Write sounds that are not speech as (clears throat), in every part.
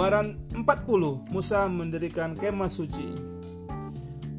Keluaran 40 Musa mendirikan kemah suci.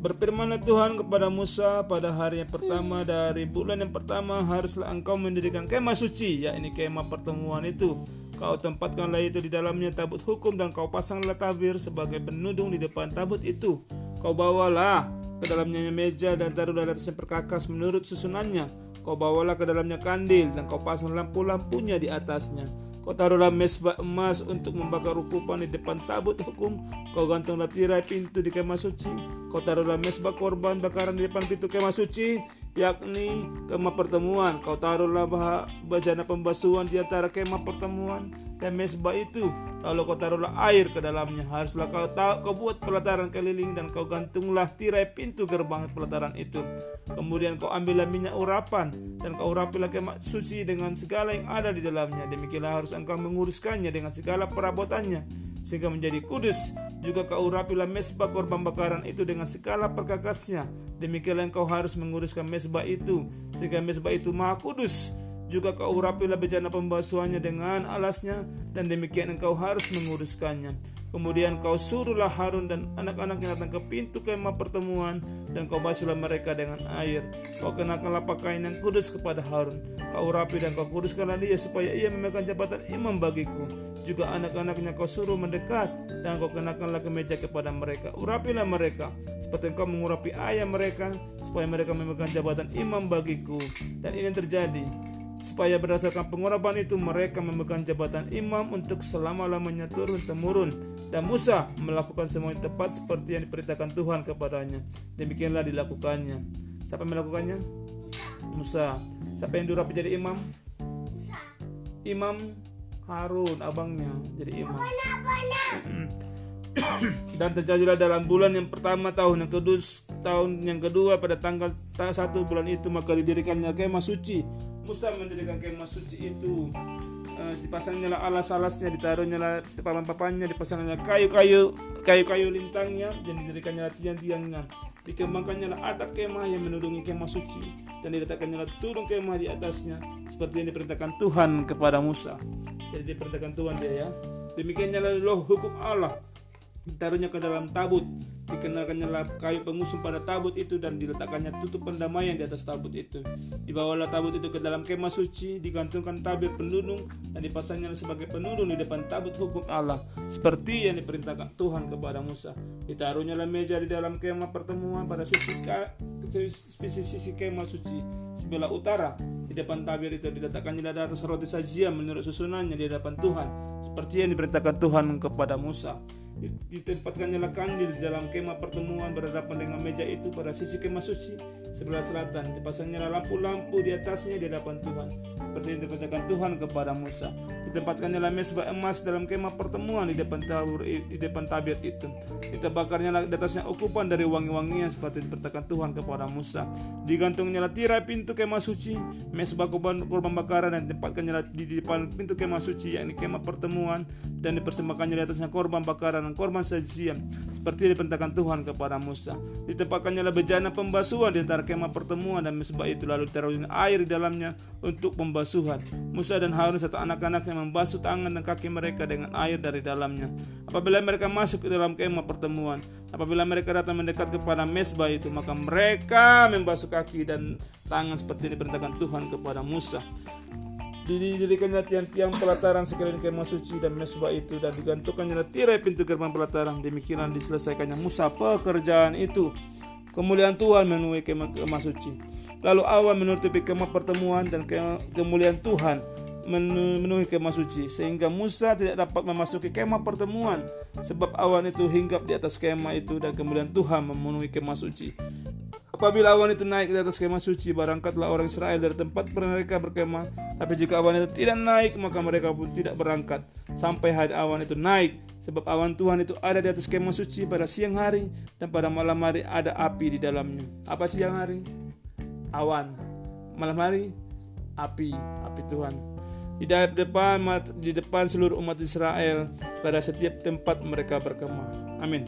Berfirmanlah Tuhan kepada Musa pada hari yang pertama dari bulan yang pertama haruslah engkau mendirikan kemah suci yakni kemah pertemuan itu. Kau tempatkanlah itu di dalamnya tabut hukum dan kau pasanglah tabir sebagai penudung di depan tabut itu. Kau bawalah ke dalamnya meja dan taruhlah atasnya perkakas menurut susunannya. Kau bawalah ke dalamnya kandil dan kau pasang lampu-lampunya di atasnya Kau taruhlah mesbah emas untuk membakar ukupan di depan tabut hukum. Kau gantunglah tirai pintu di kemah suci. Kau taruhlah mesbah korban bakaran di depan pintu kemah suci, yakni kemah pertemuan. Kau taruhlah bajana pembasuhan di antara kemah pertemuan dan mesbah itu lalu kau taruhlah air ke dalamnya. Haruslah kau tahu kau buat pelataran keliling dan kau gantunglah tirai pintu gerbang pelataran itu. Kemudian kau ambillah minyak urapan dan kau urapilah kemah suci dengan segala yang ada di dalamnya. Demikianlah harus engkau menguruskannya dengan segala perabotannya sehingga menjadi kudus. Juga kau urapilah mesbah korban bakaran itu dengan segala perkakasnya. Demikianlah engkau harus menguruskan mesbah itu sehingga mesbah itu maha kudus juga kau urapilah bejana pembasuhannya dengan alasnya dan demikian engkau harus menguruskannya. Kemudian kau suruhlah Harun dan anak-anaknya datang ke pintu kemah pertemuan dan kau basuhlah mereka dengan air. Kau kenakanlah pakaian yang kudus kepada Harun. Kau rapi dan kau kuduskanlah dia supaya ia memegang jabatan imam bagiku. Juga anak-anaknya kau suruh mendekat dan kau kenakanlah kemeja kepada mereka. Urapilah mereka seperti engkau mengurapi ayah mereka supaya mereka memegang jabatan imam bagiku. Dan ini terjadi supaya berdasarkan pengurapan itu mereka memegang jabatan imam untuk selama-lamanya turun temurun dan Musa melakukan semua yang tepat seperti yang diperintahkan Tuhan kepadanya. Demikianlah dilakukannya. Siapa yang melakukannya? Musa. Siapa yang durapi jadi imam? Imam Harun abangnya jadi imam. (clears throat) Dan terjadilah dalam bulan yang pertama tahun yang kedua tahun yang kedua pada tanggal satu bulan itu maka didirikannya kemah suci Musa mendirikan kemah suci itu uh, dipasangnya alas-alasnya ditaruhnya lah papan-papannya dipasangnya kayu-kayu kayu-kayu lintangnya dan didirikannya tiang-tiangnya dikembangkannya lah atap kemah yang menudungi kemah suci dan diletakkannya lah turun kemah di atasnya seperti yang diperintahkan Tuhan kepada Musa. Jadi diperintahkan Tuhan dia ya. Demikiannya lah loh hukum Allah. Ditaruhnya ke dalam tabut dikenalkannya kayu pengusung pada tabut itu dan diletakkannya tutup pendamaian di atas tabut itu. Dibawalah tabut itu ke dalam kemah suci, digantungkan tabir penunung dan dipasangnya sebagai penunung di depan tabut hukum Allah, seperti yang diperintahkan Tuhan kepada Musa. Ditaruhnya meja di dalam kemah pertemuan pada sisi sisi, sisi kemah suci sebelah utara. Di depan tabir itu diletakkannya di atas roti sajian menurut susunannya di hadapan Tuhan, seperti yang diperintahkan Tuhan kepada Musa ditempatkannya kandil di dalam kemah pertemuan berhadapan dengan meja itu pada sisi kemah suci sebelah selatan. Dipasangnya lampu-lampu di atasnya di hadapan Tuhan. Seperti yang diperintahkan Tuhan kepada Musa. Ditempatkannya mesbah emas dalam kemah pertemuan di depan tabur di depan tabir itu. Ditebakarnya di atasnya ukupan dari wangi-wangian seperti diperintahkan Tuhan kepada Musa. Digantungnya tirai pintu kemah suci mesbah korban, korban bakaran dan ditempatkannya di depan pintu kemah suci yakni kemah pertemuan dan dipersembahkannya di atasnya korban bakaran dan korban sajian seperti diperintahkan Tuhan kepada Musa. Ditempatkannya bejana pembasuhan di antara kemah pertemuan dan mesbah itu lalu ditaruhnya air di dalamnya untuk pembasuhan. Musa dan Harun serta anak-anaknya membasuh tangan dan kaki mereka dengan air dari dalamnya. Apabila mereka masuk ke dalam kemah pertemuan, apabila mereka datang mendekat kepada mesbah itu, maka mereka membasuh kaki dan tangan seperti diperintahkan Tuhan kepada Musa didirikannya tiang-tiang pelataran sekalian kemah suci dan mesbah itu dan digantungkannya tirai pintu gerbang pelataran. Demikian diselesaikannya Musa pekerjaan itu. Kemuliaan Tuhan memenuhi kemah, kemah suci. Lalu awan menutupi kemah pertemuan dan kemuliaan Tuhan memenuhi kemah suci. Sehingga Musa tidak dapat memasuki kemah pertemuan sebab awan itu hinggap di atas kemah itu dan kemuliaan Tuhan memenuhi kemah suci Apabila awan itu naik di atas kemah suci, berangkatlah orang Israel dari tempat mereka berkemah. Tapi jika awan itu tidak naik, maka mereka pun tidak berangkat sampai hari awan itu naik. Sebab awan Tuhan itu ada di atas kemah suci pada siang hari dan pada malam hari ada api di dalamnya. Apa siang hari? Awan. Malam hari api, api Tuhan. Di depan di depan seluruh umat Israel pada setiap tempat mereka berkemah. Amin.